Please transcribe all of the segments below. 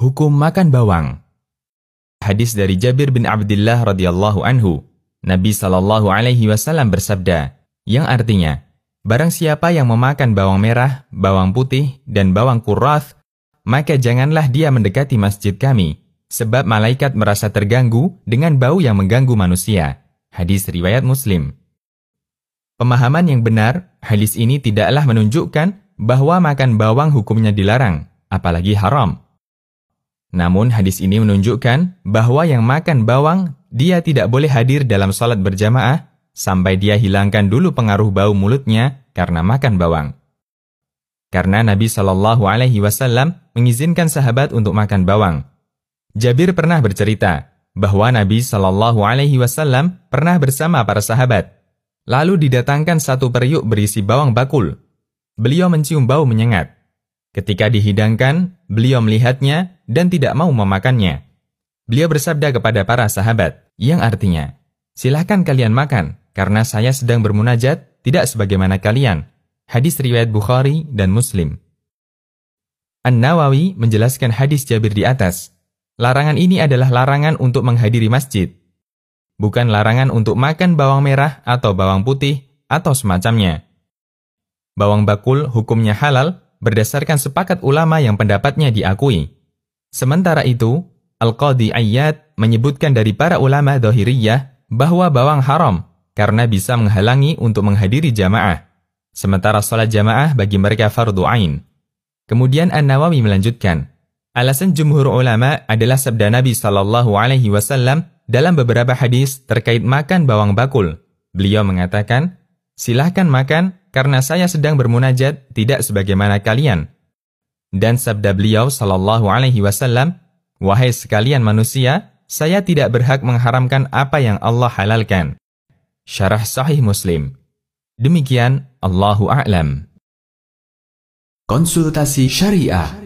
Hukum makan bawang. Hadis dari Jabir bin Abdullah radhiyallahu anhu, Nabi Shallallahu alaihi wasallam bersabda, yang artinya, barang siapa yang memakan bawang merah, bawang putih, dan bawang kurath, maka janganlah dia mendekati masjid kami, sebab malaikat merasa terganggu dengan bau yang mengganggu manusia. Hadis riwayat Muslim. Pemahaman yang benar, hadis ini tidaklah menunjukkan bahwa makan bawang hukumnya dilarang, apalagi haram. Namun hadis ini menunjukkan bahwa yang makan bawang, dia tidak boleh hadir dalam sholat berjamaah sampai dia hilangkan dulu pengaruh bau mulutnya karena makan bawang. Karena Nabi Shallallahu Alaihi Wasallam mengizinkan sahabat untuk makan bawang. Jabir pernah bercerita bahwa Nabi Shallallahu Alaihi Wasallam pernah bersama para sahabat. Lalu didatangkan satu periuk berisi bawang bakul. Beliau mencium bau menyengat. Ketika dihidangkan, beliau melihatnya dan tidak mau memakannya. Beliau bersabda kepada para sahabat, yang artinya, Silahkan kalian makan, karena saya sedang bermunajat, tidak sebagaimana kalian. Hadis riwayat Bukhari dan Muslim. An-Nawawi menjelaskan hadis Jabir di atas. Larangan ini adalah larangan untuk menghadiri masjid. Bukan larangan untuk makan bawang merah atau bawang putih atau semacamnya. Bawang bakul hukumnya halal berdasarkan sepakat ulama yang pendapatnya diakui. Sementara itu, Al-Qadi Ayyad menyebutkan dari para ulama dohiriyah bahwa bawang haram karena bisa menghalangi untuk menghadiri jamaah. Sementara sholat jamaah bagi mereka fardu ain. Kemudian An-Nawawi melanjutkan, alasan jumhur ulama adalah sabda Nabi Shallallahu Alaihi Wasallam dalam beberapa hadis terkait makan bawang bakul. Beliau mengatakan, silahkan makan karena saya sedang bermunajat tidak sebagaimana kalian. Dan sabda beliau sallallahu alaihi wasallam, wahai sekalian manusia, saya tidak berhak mengharamkan apa yang Allah halalkan. Syarah Sahih Muslim. Demikian Allahu a'lam. Konsultasi Syariah.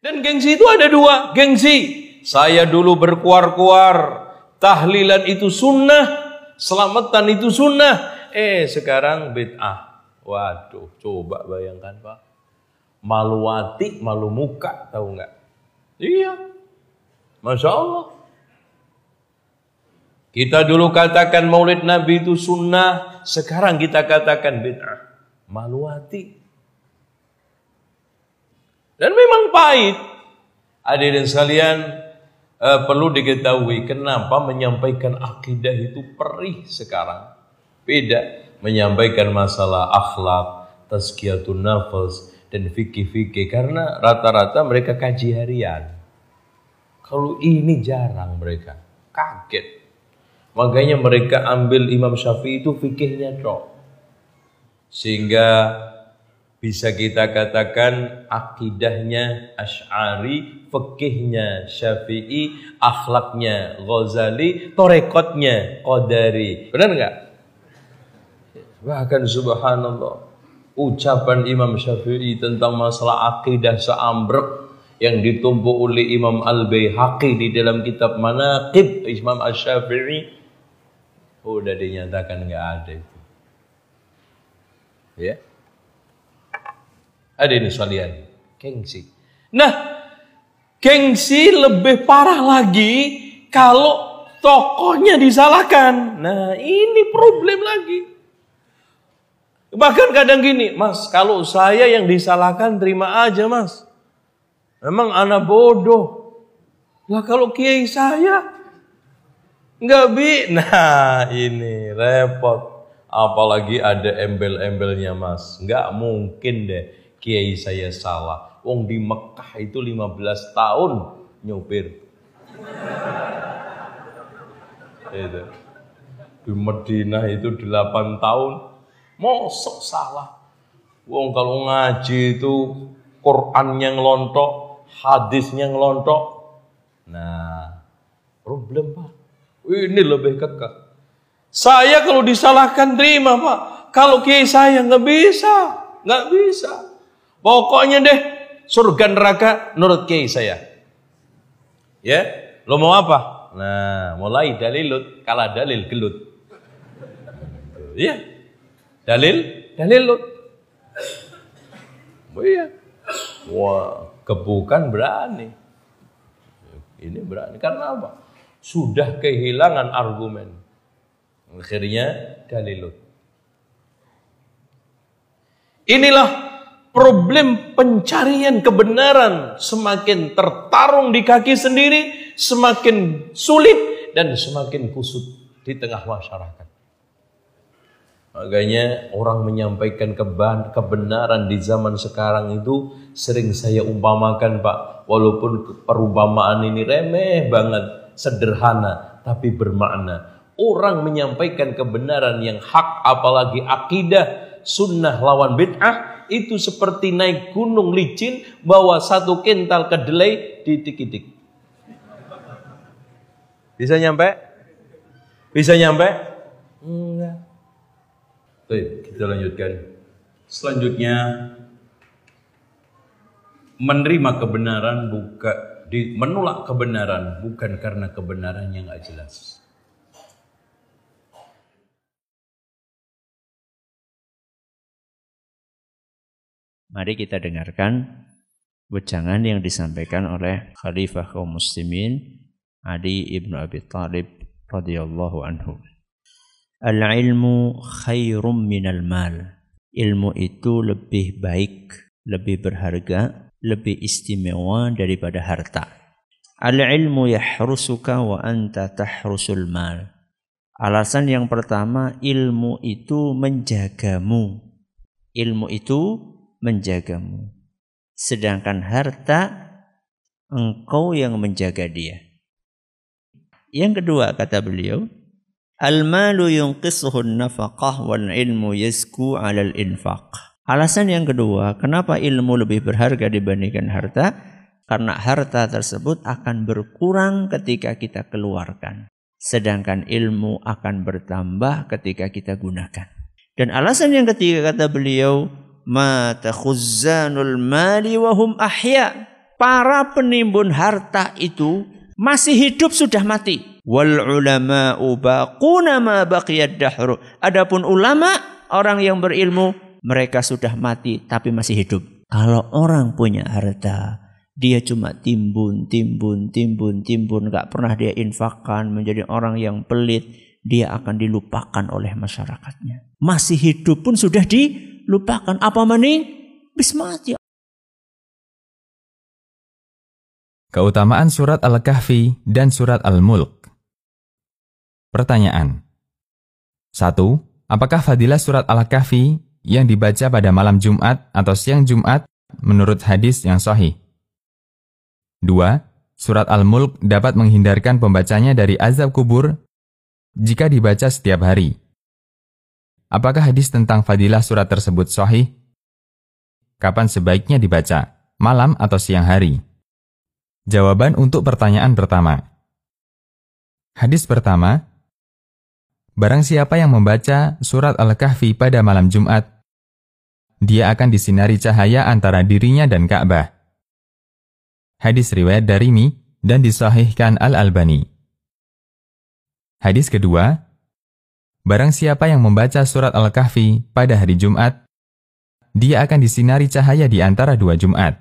Dan gengsi itu ada dua, gengsi. Saya dulu berkuar-kuar, tahlilan itu sunnah, selamatan itu sunnah. Eh sekarang bid'ah. Waduh, coba bayangkan Pak. Malu hati, malu muka, tahu nggak? Iya. Masya Allah. Kita dulu katakan maulid Nabi itu sunnah, sekarang kita katakan bid'ah. Malu hati. Dan memang pahit. Hadirin sekalian, uh, perlu diketahui kenapa menyampaikan akidah itu perih sekarang. Beda menyampaikan masalah akhlak, tazkiyatun nafas, dan fikih-fikih karena rata-rata mereka kaji harian. Kalau ini jarang mereka, kaget. Makanya mereka ambil Imam Syafi'i itu fikihnya dok. Sehingga bisa kita katakan akidahnya Ash'ari, fikihnya Syafi'i, akhlaknya Ghazali, torekotnya Qadari. Benar nggak? Bahkan subhanallah, ucapan Imam Syafi'i tentang masalah akidah seambrek yang ditumpuk oleh Imam Al-Baihaqi di dalam kitab Manaqib Imam Asy-Syafi'i udah dinyatakan nggak ada itu. Ya. Ada ini sekalian, gengsi. Nah, gengsi lebih parah lagi kalau tokohnya disalahkan. Nah, ini problem lagi. Bahkan kadang gini, Mas, kalau saya yang disalahkan terima aja, Mas. Memang anak bodoh. Lah kalau kiai saya nggak bi, nah ini repot. Apalagi ada embel-embelnya, Mas. Nggak mungkin deh kiai saya salah. Wong di Mekah itu 15 tahun nyopir. itu. Di Madinah itu 8 tahun. Mosok salah. Wong kalau ngaji itu Qurannya ngelontok, hadisnya ngelontok. Nah, problem Pak. Ini lebih kekeh. Saya kalau disalahkan terima Pak. Kalau kiai saya nggak bisa, nggak bisa. Pokoknya deh surga neraka menurut kiai saya. Ya, lo mau apa? Nah, mulai dalilut, kalah dalil gelut. Ya, dalil, dalil lut. Oh iya. Wah, kebukan berani. Ini berani karena apa? Sudah kehilangan argumen. Akhirnya dalilut. Inilah problem pencarian kebenaran semakin tertarung di kaki sendiri, semakin sulit dan semakin kusut di tengah masyarakat. Makanya orang menyampaikan kebenaran di zaman sekarang itu sering saya umpamakan Pak. Walaupun perumpamaan ini remeh banget, sederhana, tapi bermakna. Orang menyampaikan kebenaran yang hak apalagi akidah sunnah lawan bid'ah itu seperti naik gunung licin bawa satu kental kedelai ditik-itik. Bisa nyampe? Bisa nyampe? Enggak. Baik, kita lanjutkan. Selanjutnya menerima kebenaran bukan di, menolak kebenaran bukan karena kebenaran yang nggak jelas. Mari kita dengarkan wejangan yang disampaikan oleh Khalifah kaum muslimin Ali ibnu Abi Thalib radhiyallahu anhu. Al-ilmu khairum minal mal. Ilmu itu lebih baik, lebih berharga, lebih istimewa daripada harta. Al-ilmu yahrusuka wa anta tahrusul mal. Alasan yang pertama, ilmu itu menjagamu. Ilmu itu menjagamu. Sedangkan harta, engkau yang menjaga dia. Yang kedua kata beliau, Al-malu yunqisuhun nafaqah wal ilmu yasku alal infaq. Alasan yang kedua, kenapa ilmu lebih berharga dibandingkan harta? Karena harta tersebut akan berkurang ketika kita keluarkan. Sedangkan ilmu akan bertambah ketika kita gunakan. Dan alasan yang ketiga kata beliau, mata khuzzanul mali wahum ahya. Para penimbun harta itu masih hidup sudah mati. Wal ulama baquna ma baqiyad dahru. Adapun ulama, orang yang berilmu, mereka sudah mati tapi masih hidup. Kalau orang punya harta, dia cuma timbun, timbun, timbun, timbun, gak pernah dia infakkan menjadi orang yang pelit, dia akan dilupakan oleh masyarakatnya. Masih hidup pun sudah dilupakan. Apa mani? Bis mati. Keutamaan surat Al-Kahfi dan surat Al-Mulk. Pertanyaan. 1. Apakah fadilah surat Al-Kahfi yang dibaca pada malam Jumat atau siang Jumat menurut hadis yang sahih? 2. Surat Al-Mulk dapat menghindarkan pembacanya dari azab kubur jika dibaca setiap hari. Apakah hadis tentang fadilah surat tersebut sahih? Kapan sebaiknya dibaca? Malam atau siang hari? Jawaban untuk pertanyaan pertama. Hadis pertama, Barang siapa yang membaca surat Al-Kahfi pada malam Jumat, dia akan disinari cahaya antara dirinya dan Ka'bah. Hadis riwayat Darimi dan disahihkan Al-Albani. Hadis kedua, Barang siapa yang membaca surat Al-Kahfi pada hari Jumat, dia akan disinari cahaya di antara dua Jumat.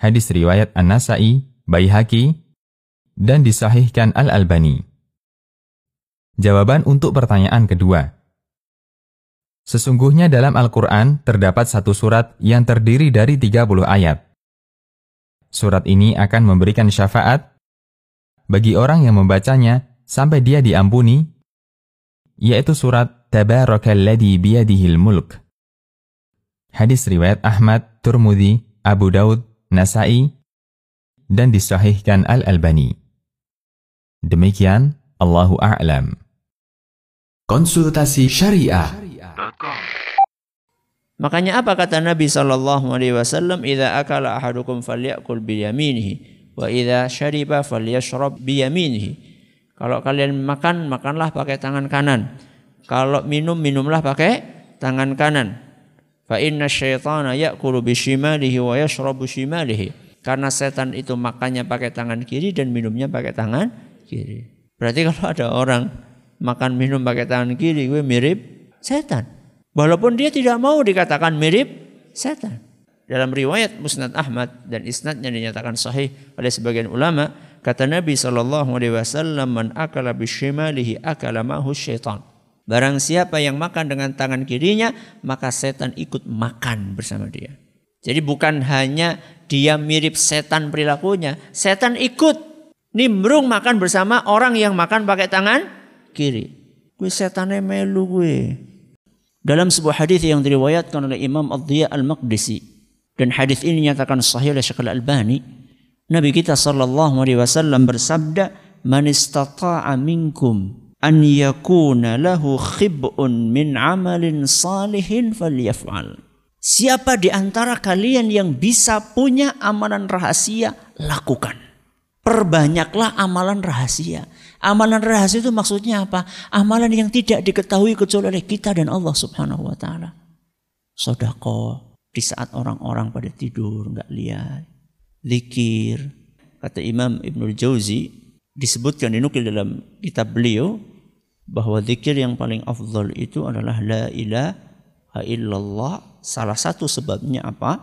Hadis riwayat An-Nasai, Baihaqi, dan disahihkan Al-Albani. Jawaban untuk pertanyaan kedua. Sesungguhnya dalam Al-Quran terdapat satu surat yang terdiri dari 30 ayat. Surat ini akan memberikan syafaat bagi orang yang membacanya sampai dia diampuni, yaitu surat Tabarakalladhi biyadihil mulk. Hadis riwayat Ahmad, Turmudi, Abu Daud, Nasai, dan disahihkan Al-Albani. Demikian, Allahu A'lam. Konsultasi Syariah. Makanya apa kata Nabi sallallahu alaihi wasallam, "Idza akala ahadukum falyakul bi yaminihi wa idza syariba falyashrab bi yaminihi." Kalau kalian makan, makanlah pakai tangan kanan. Kalau minum, minumlah pakai tangan kanan. Fa inna syaitana ya'kulu bishimalihi wa yashrabu shimalihi. Karena setan itu makannya pakai tangan kiri dan minumnya pakai tangan kiri. Berarti kalau ada orang makan minum pakai tangan kiri, gue mirip setan. Walaupun dia tidak mau dikatakan mirip setan. Dalam riwayat Musnad Ahmad dan isnadnya dinyatakan sahih oleh sebagian ulama, kata Nabi sallallahu alaihi wasallam, "Man akala bishimalihi akala mahu syaitan." Barang siapa yang makan dengan tangan kirinya, maka setan ikut makan bersama dia. Jadi bukan hanya dia mirip setan perilakunya, setan ikut nimbrung makan bersama orang yang makan pakai tangan kiri. Gue setannya melu gue. Dalam sebuah hadis yang diriwayatkan oleh Imam Ad-Diya Al-Maqdisi dan hadis ini nyatakan sahih oleh Syekh Al-Albani, Nabi kita sallallahu alaihi wasallam bersabda, "Man istata'a minkum an yakuna lahu khib'un min amalin salihin falyaf'al." Siapa di antara kalian yang bisa punya amalan rahasia, lakukan. Perbanyaklah amalan rahasia. Amalan rahasia itu maksudnya apa? Amalan yang tidak diketahui kecuali oleh kita dan Allah Subhanahu wa taala. Sodako di saat orang-orang pada tidur nggak lihat. Zikir. Kata Imam Ibnul Jauzi disebutkan dinukil dalam kitab beliau bahwa zikir yang paling afdal itu adalah la ilaha illallah. Salah satu sebabnya apa?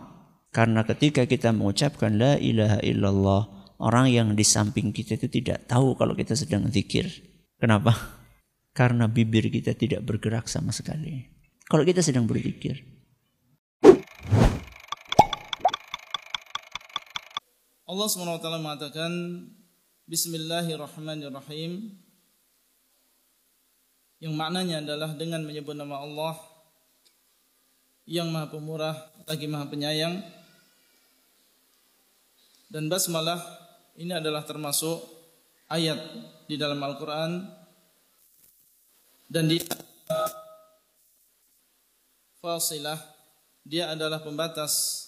Karena ketika kita mengucapkan la ilaha illallah, orang yang di samping kita itu tidak tahu kalau kita sedang zikir. Kenapa? Karena bibir kita tidak bergerak sama sekali. Kalau kita sedang berzikir. Allah SWT mengatakan Bismillahirrahmanirrahim. Yang maknanya adalah dengan menyebut nama Allah yang maha pemurah lagi maha penyayang. Dan basmalah ini adalah termasuk ayat di dalam Al-Quran. Dan dia fasilah dia adalah pembatas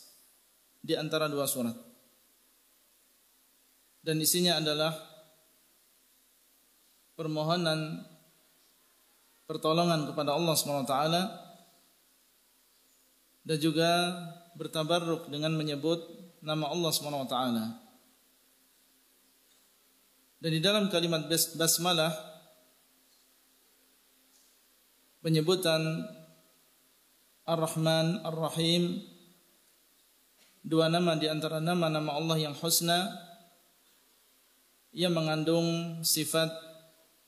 di antara dua surat dan isinya adalah permohonan pertolongan kepada Allah SWT dan juga bertabarruk dengan menyebut nama Allah SWT. Dan di dalam kalimat basmalah penyebutan Ar-Rahman, Ar-Rahim dua nama di antara nama-nama Allah yang husna yang mengandung sifat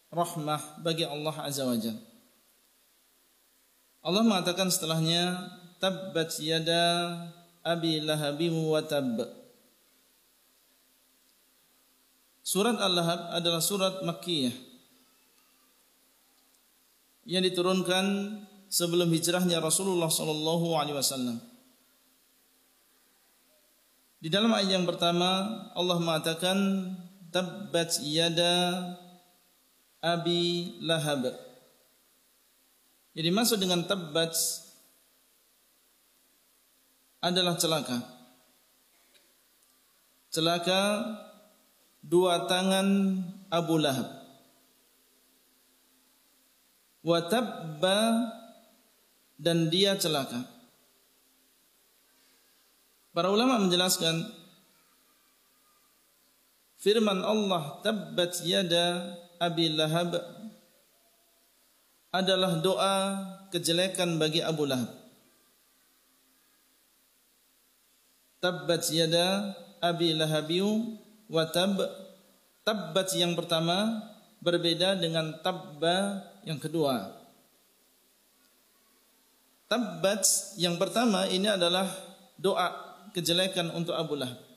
rahmah bagi Allah Azza wa Jalla. Allah mengatakan setelahnya tabbat yada abi lahabim wa tab. Surat Al-Lahab adalah surat Makkiyah yang diturunkan sebelum hijrahnya Rasulullah sallallahu alaihi wasallam. Di dalam ayat yang pertama Allah mengatakan tabbat yada abi lahab. Jadi maksud dengan tabbat adalah celaka. Celaka dua tangan Abu Lahab. Wa tabba dan dia celaka. Para ulama menjelaskan firman Allah tabbat yada Abi Lahab adalah doa kejelekan bagi Abu Lahab. Tabbat yada Abi Lahabiu wa tab tabbat yang pertama berbeda dengan tabba yang kedua. Tabbat yang pertama ini adalah doa kejelekan untuk Abu Lahab.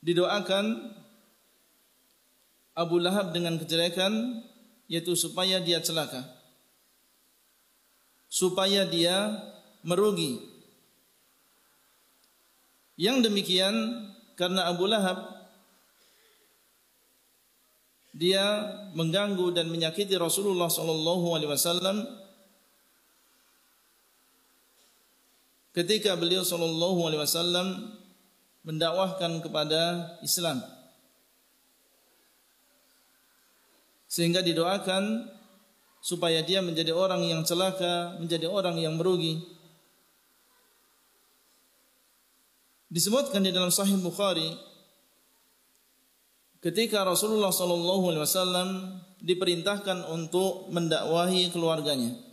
Didoakan Abu Lahab dengan kejelekan yaitu supaya dia celaka. Supaya dia merugi yang demikian karena Abu Lahab dia mengganggu dan menyakiti Rasulullah sallallahu alaihi wasallam ketika beliau sallallahu alaihi wasallam mendakwahkan kepada Islam. Sehingga didoakan supaya dia menjadi orang yang celaka, menjadi orang yang merugi. Disebutkan di dalam Sahih Bukhari ketika Rasulullah sallallahu alaihi wasallam diperintahkan untuk mendakwahi keluarganya.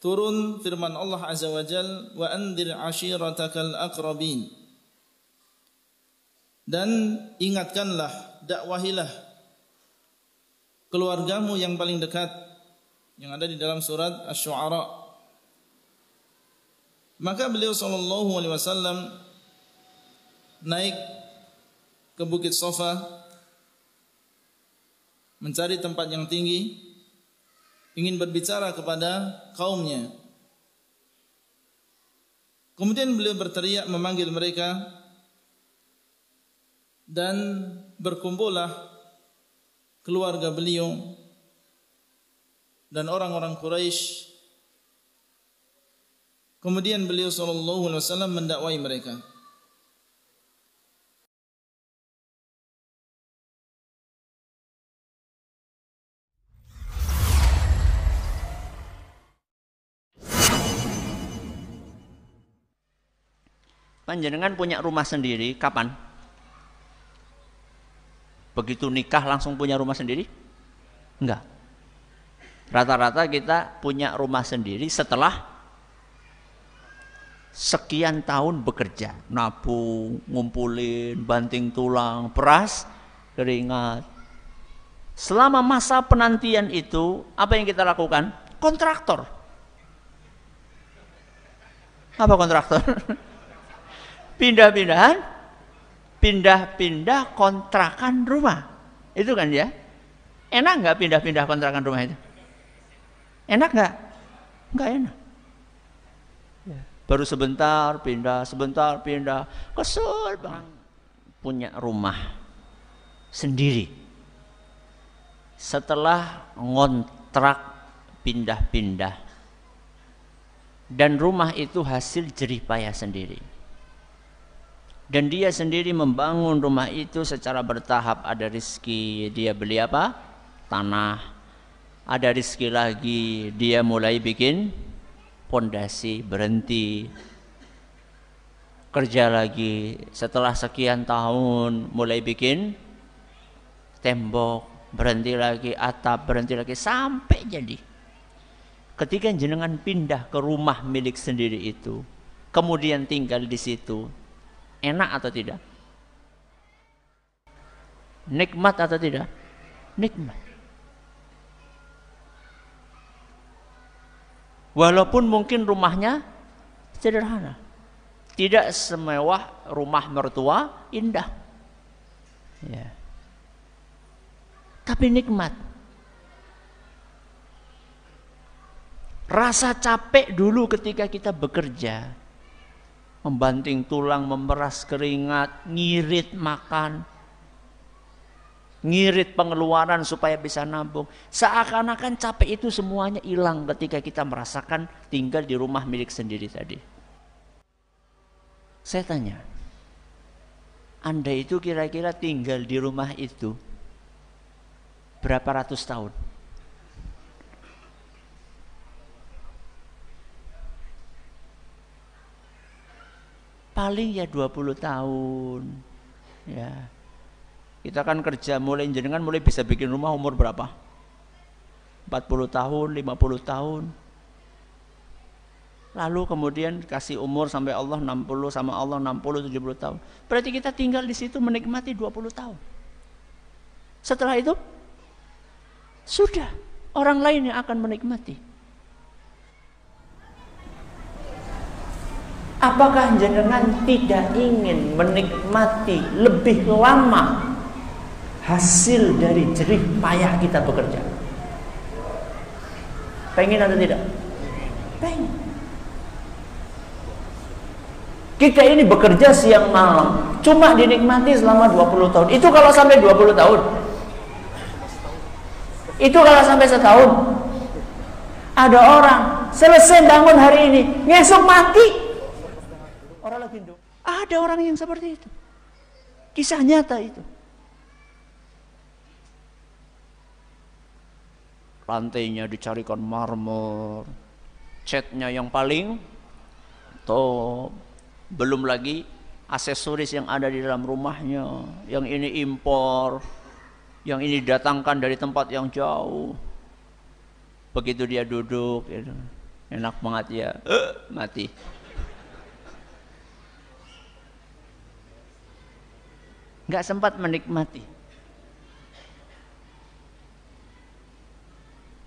Turun firman Allah Azza wa wa andir ashiratakal aqrabin dan ingatkanlah dakwahilah keluargamu yang paling dekat yang ada di dalam surat Asy-Syu'ara. Maka beliau sallallahu alaihi wasallam naik ke Bukit Sofa mencari tempat yang tinggi ingin berbicara kepada kaumnya. Kemudian beliau berteriak memanggil mereka dan berkumpullah keluarga beliau dan orang-orang Quraisy kemudian beliau sallallahu alaihi wasallam mendakwai mereka Panjenengan punya rumah sendiri kapan? Begitu nikah langsung punya rumah sendiri? Enggak. Rata-rata kita punya rumah sendiri setelah sekian tahun bekerja, nabung, ngumpulin, banting tulang, peras, keringat. Selama masa penantian itu, apa yang kita lakukan? Kontraktor. Apa kontraktor? pindah-pindahan, pindah-pindah kontrakan rumah. Itu kan ya? Enak nggak pindah-pindah kontrakan rumah itu? Enak nggak? Nggak enak. Ya. Baru sebentar pindah, sebentar pindah, kesel bang. Punya rumah sendiri. Setelah ngontrak pindah-pindah dan rumah itu hasil jerih payah sendiri dan dia sendiri membangun rumah itu secara bertahap. Ada rizki dia beli apa? Tanah. Ada rizki lagi dia mulai bikin pondasi berhenti. Kerja lagi. Setelah sekian tahun mulai bikin tembok berhenti lagi atap berhenti lagi sampai jadi. Ketika jenengan pindah ke rumah milik sendiri itu kemudian tinggal di situ Enak atau tidak? Nikmat atau tidak? Nikmat. Walaupun mungkin rumahnya sederhana. Tidak semewah rumah mertua indah. Ya. Tapi nikmat. Rasa capek dulu ketika kita bekerja membanting tulang, memeras keringat, ngirit makan, ngirit pengeluaran supaya bisa nabung. Seakan-akan capek itu semuanya hilang ketika kita merasakan tinggal di rumah milik sendiri tadi. Saya tanya, Anda itu kira-kira tinggal di rumah itu berapa ratus tahun? Paling ya 20 tahun. Ya. Kita kan kerja mulai jenengan mulai bisa bikin rumah umur berapa? 40 tahun, 50 tahun. Lalu kemudian kasih umur sampai Allah 60 sama Allah 60 70 tahun. Berarti kita tinggal di situ menikmati 20 tahun. Setelah itu sudah orang lain yang akan menikmati. Apakah jenengan tidak ingin menikmati lebih lama hasil dari jerih payah kita bekerja? Pengen atau tidak? Pengen. Kita ini bekerja siang malam, cuma dinikmati selama 20 tahun. Itu kalau sampai 20 tahun. Itu kalau sampai setahun. Ada orang selesai bangun hari ini, ngesok mati, Orang lagi Ada orang yang seperti itu. Kisah nyata itu. Lantainya dicarikan marmer, catnya yang paling top. Belum lagi aksesoris yang ada di dalam rumahnya. Yang ini impor, yang ini datangkan dari tempat yang jauh. Begitu dia duduk, gitu. enak banget ya uh, mati nggak sempat menikmati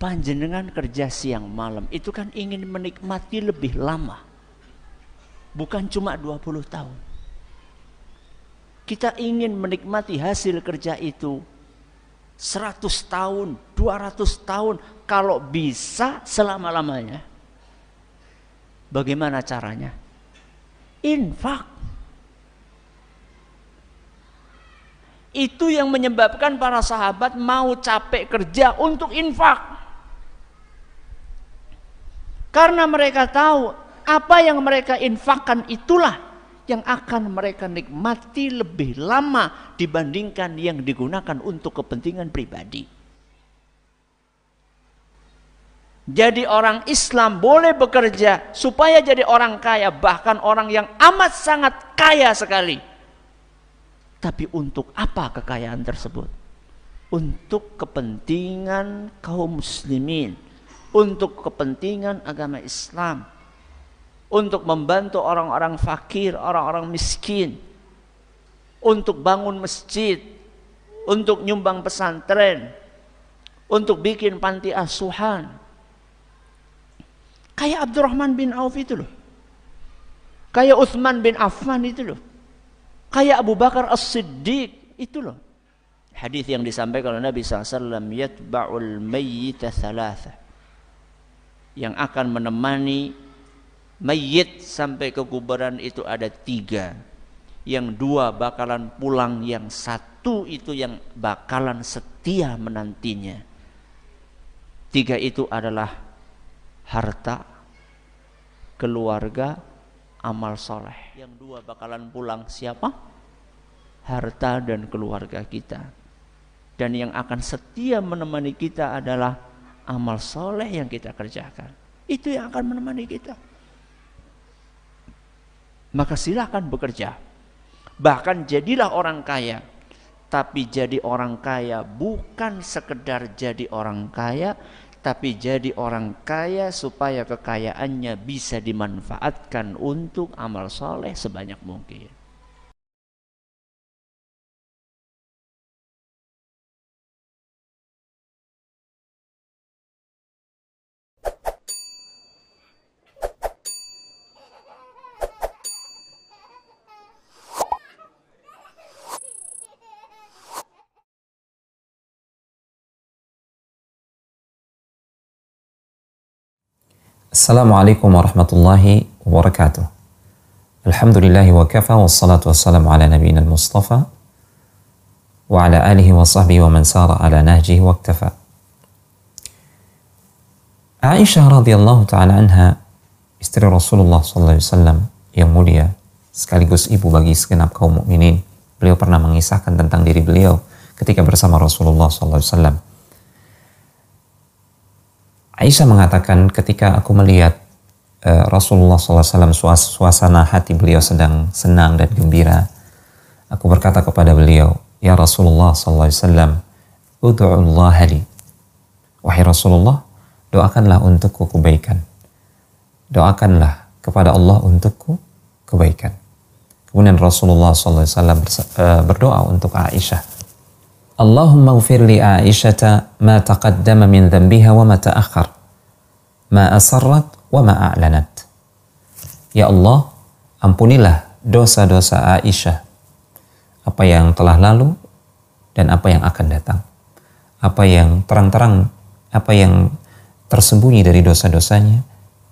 panjenengan kerja siang malam itu kan ingin menikmati lebih lama bukan cuma 20 tahun kita ingin menikmati hasil kerja itu 100 tahun, 200 tahun kalau bisa selama-lamanya. Bagaimana caranya? Infak. Itu yang menyebabkan para sahabat mau capek kerja untuk infak. Karena mereka tahu apa yang mereka infakkan itulah yang akan mereka nikmati lebih lama dibandingkan yang digunakan untuk kepentingan pribadi. Jadi orang Islam boleh bekerja supaya jadi orang kaya, bahkan orang yang amat sangat kaya sekali. Tapi untuk apa kekayaan tersebut? Untuk kepentingan kaum muslimin, untuk kepentingan agama Islam untuk membantu orang-orang fakir, orang-orang miskin, untuk bangun masjid, untuk nyumbang pesantren, untuk bikin panti asuhan. Kayak Abdurrahman bin Auf itu loh. Kayak Uthman bin Affan itu loh. Kayak Abu Bakar As-Siddiq itu loh. Hadis yang disampaikan oleh Nabi SAW, yatba'ul mayyita thalatha. Yang akan menemani mayit sampai ke kuburan itu ada tiga yang dua bakalan pulang yang satu itu yang bakalan setia menantinya tiga itu adalah harta keluarga amal soleh. Yang dua bakalan pulang siapa? Harta dan keluarga kita. Dan yang akan setia menemani kita adalah amal soleh yang kita kerjakan. Itu yang akan menemani kita. Maka silakan bekerja. Bahkan jadilah orang kaya. Tapi jadi orang kaya bukan sekedar jadi orang kaya, tapi jadi orang kaya supaya kekayaannya bisa dimanfaatkan untuk amal soleh sebanyak mungkin. السلام عليكم ورحمة الله وبركاته الحمد لله وكفى والصلاة والسلام على نبينا المصطفى وعلى آله وصحبه ومن سار على نهجه واكتفى Aisyah radhiyallahu taala anha istri Rasulullah sallallahu alaihi wasallam yang mulia sekaligus ibu bagi segenap kaum mukminin. Beliau pernah mengisahkan tentang diri beliau ketika bersama Rasulullah sallallahu alaihi. Aisyah mengatakan ketika aku melihat uh, Rasulullah SAW suasana hati beliau sedang senang dan gembira, aku berkata kepada beliau, Ya Rasulullah SAW, Udu'ullah li. Wahai Rasulullah, doakanlah untukku kebaikan. Doakanlah kepada Allah untukku kebaikan. Kemudian Rasulullah SAW eh, berdoa untuk Aisyah. Allahumma ufir li Aisyata ma taqaddama min dhanbiha wa ma ta'akhkhar ma asarrat wa ma a'lanat. Ya Allah ampunilah dosa-dosa Aisyah. Apa yang telah lalu dan apa yang akan datang. Apa yang terang-terang apa yang tersembunyi dari dosa-dosanya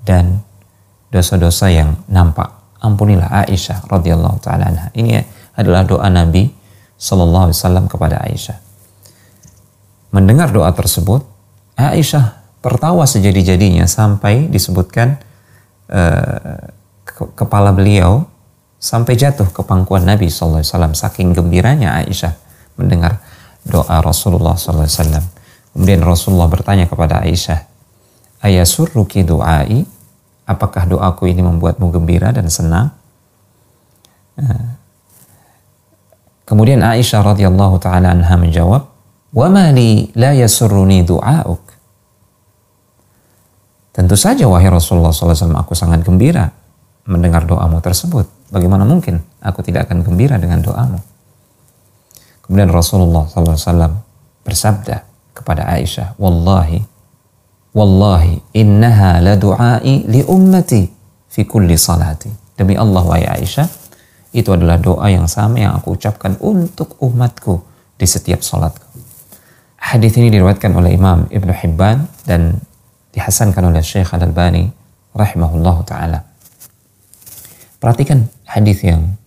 dan dosa-dosa yang nampak. Ampunilah Aisyah radhiyallahu taala ini adalah doa Nabi Sallallahu Alaihi Wasallam kepada Aisyah. Mendengar doa tersebut, Aisyah tertawa sejadi-jadinya sampai disebutkan uh, ke kepala beliau sampai jatuh ke pangkuan Nabi Sallallahu Alaihi Wasallam saking gembiranya Aisyah mendengar doa Rasulullah Sallallahu Alaihi Wasallam. Kemudian Rasulullah bertanya kepada Aisyah, Ayasurruki doai, apakah doaku ini membuatmu gembira dan senang? Uh, Kemudian Aisyah radhiyallahu taala anha menjawab, "Wa ma li la yasurruni du'auk?" Tentu saja wahai Rasulullah SAW aku sangat gembira mendengar doamu tersebut. Bagaimana mungkin aku tidak akan gembira dengan doamu? Kemudian Rasulullah SAW bersabda kepada Aisyah, Wallahi, Wallahi, innaha la du'ai li ummati fi kulli salati. Demi Allah, wahai Aisyah, itu adalah doa yang sama yang aku ucapkan untuk umatku di setiap salatku. Hadis ini diriwayatkan oleh Imam Ibn Hibban dan dihasankan oleh Syekh Al-Albani rahimahullah taala. Perhatikan hadis yang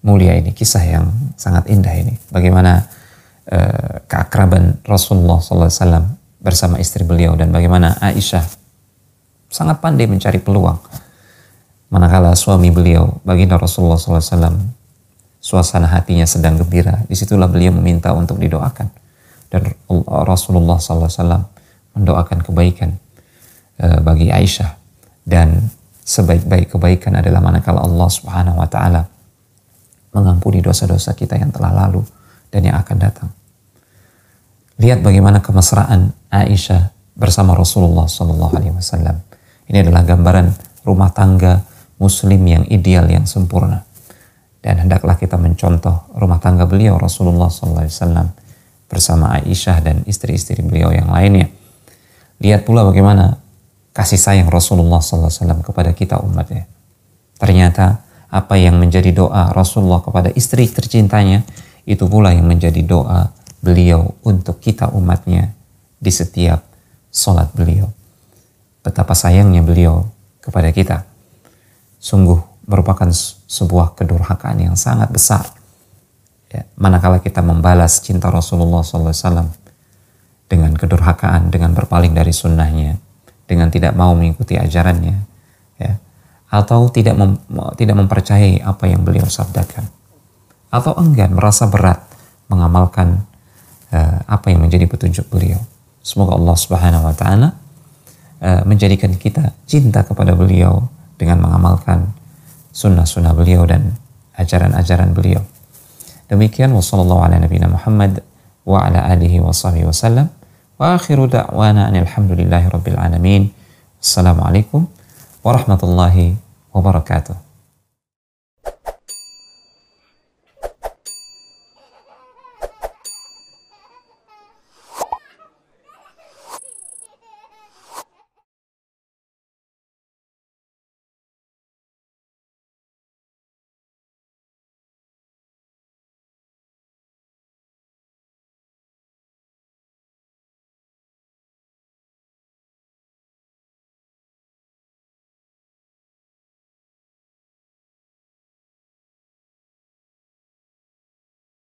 mulia ini, kisah yang sangat indah ini. Bagaimana uh, keakraban Rasulullah SAW bersama istri beliau dan bagaimana Aisyah sangat pandai mencari peluang manakala suami beliau baginda Rasulullah SAW suasana hatinya sedang gembira di situlah beliau meminta untuk didoakan dan Rasulullah SAW mendoakan kebaikan uh, bagi Aisyah dan sebaik-baik kebaikan adalah manakala Allah Subhanahu wa taala mengampuni dosa-dosa kita yang telah lalu dan yang akan datang. Lihat bagaimana kemesraan Aisyah bersama Rasulullah Wasallam. Ini adalah gambaran rumah tangga muslim yang ideal yang sempurna dan hendaklah kita mencontoh rumah tangga beliau Rasulullah SAW bersama Aisyah dan istri-istri beliau yang lainnya. Lihat pula bagaimana kasih sayang Rasulullah SAW kepada kita umatnya. Ternyata apa yang menjadi doa Rasulullah kepada istri tercintanya itu pula yang menjadi doa beliau untuk kita umatnya di setiap solat beliau. Betapa sayangnya beliau kepada kita sungguh merupakan sebuah kedurhakaan yang sangat besar. Ya, manakala kita membalas cinta Rasulullah SAW dengan kedurhakaan, dengan berpaling dari sunnahnya, dengan tidak mau mengikuti ajarannya, ya, atau tidak mem, tidak mempercayai apa yang beliau sabdakan, atau enggan merasa berat mengamalkan uh, apa yang menjadi petunjuk beliau. Semoga Allah Subhanahu Wa Taala uh, menjadikan kita cinta kepada beliau dengan mengamalkan sunnah-sunnah beliau dan ajaran-ajaran beliau. Demikian nabiyina Muhammad wa ala alihi wa sahbihi wasallam. Wa da'wana alhamdulillahi alamin. Assalamualaikum warahmatullahi wabarakatuh.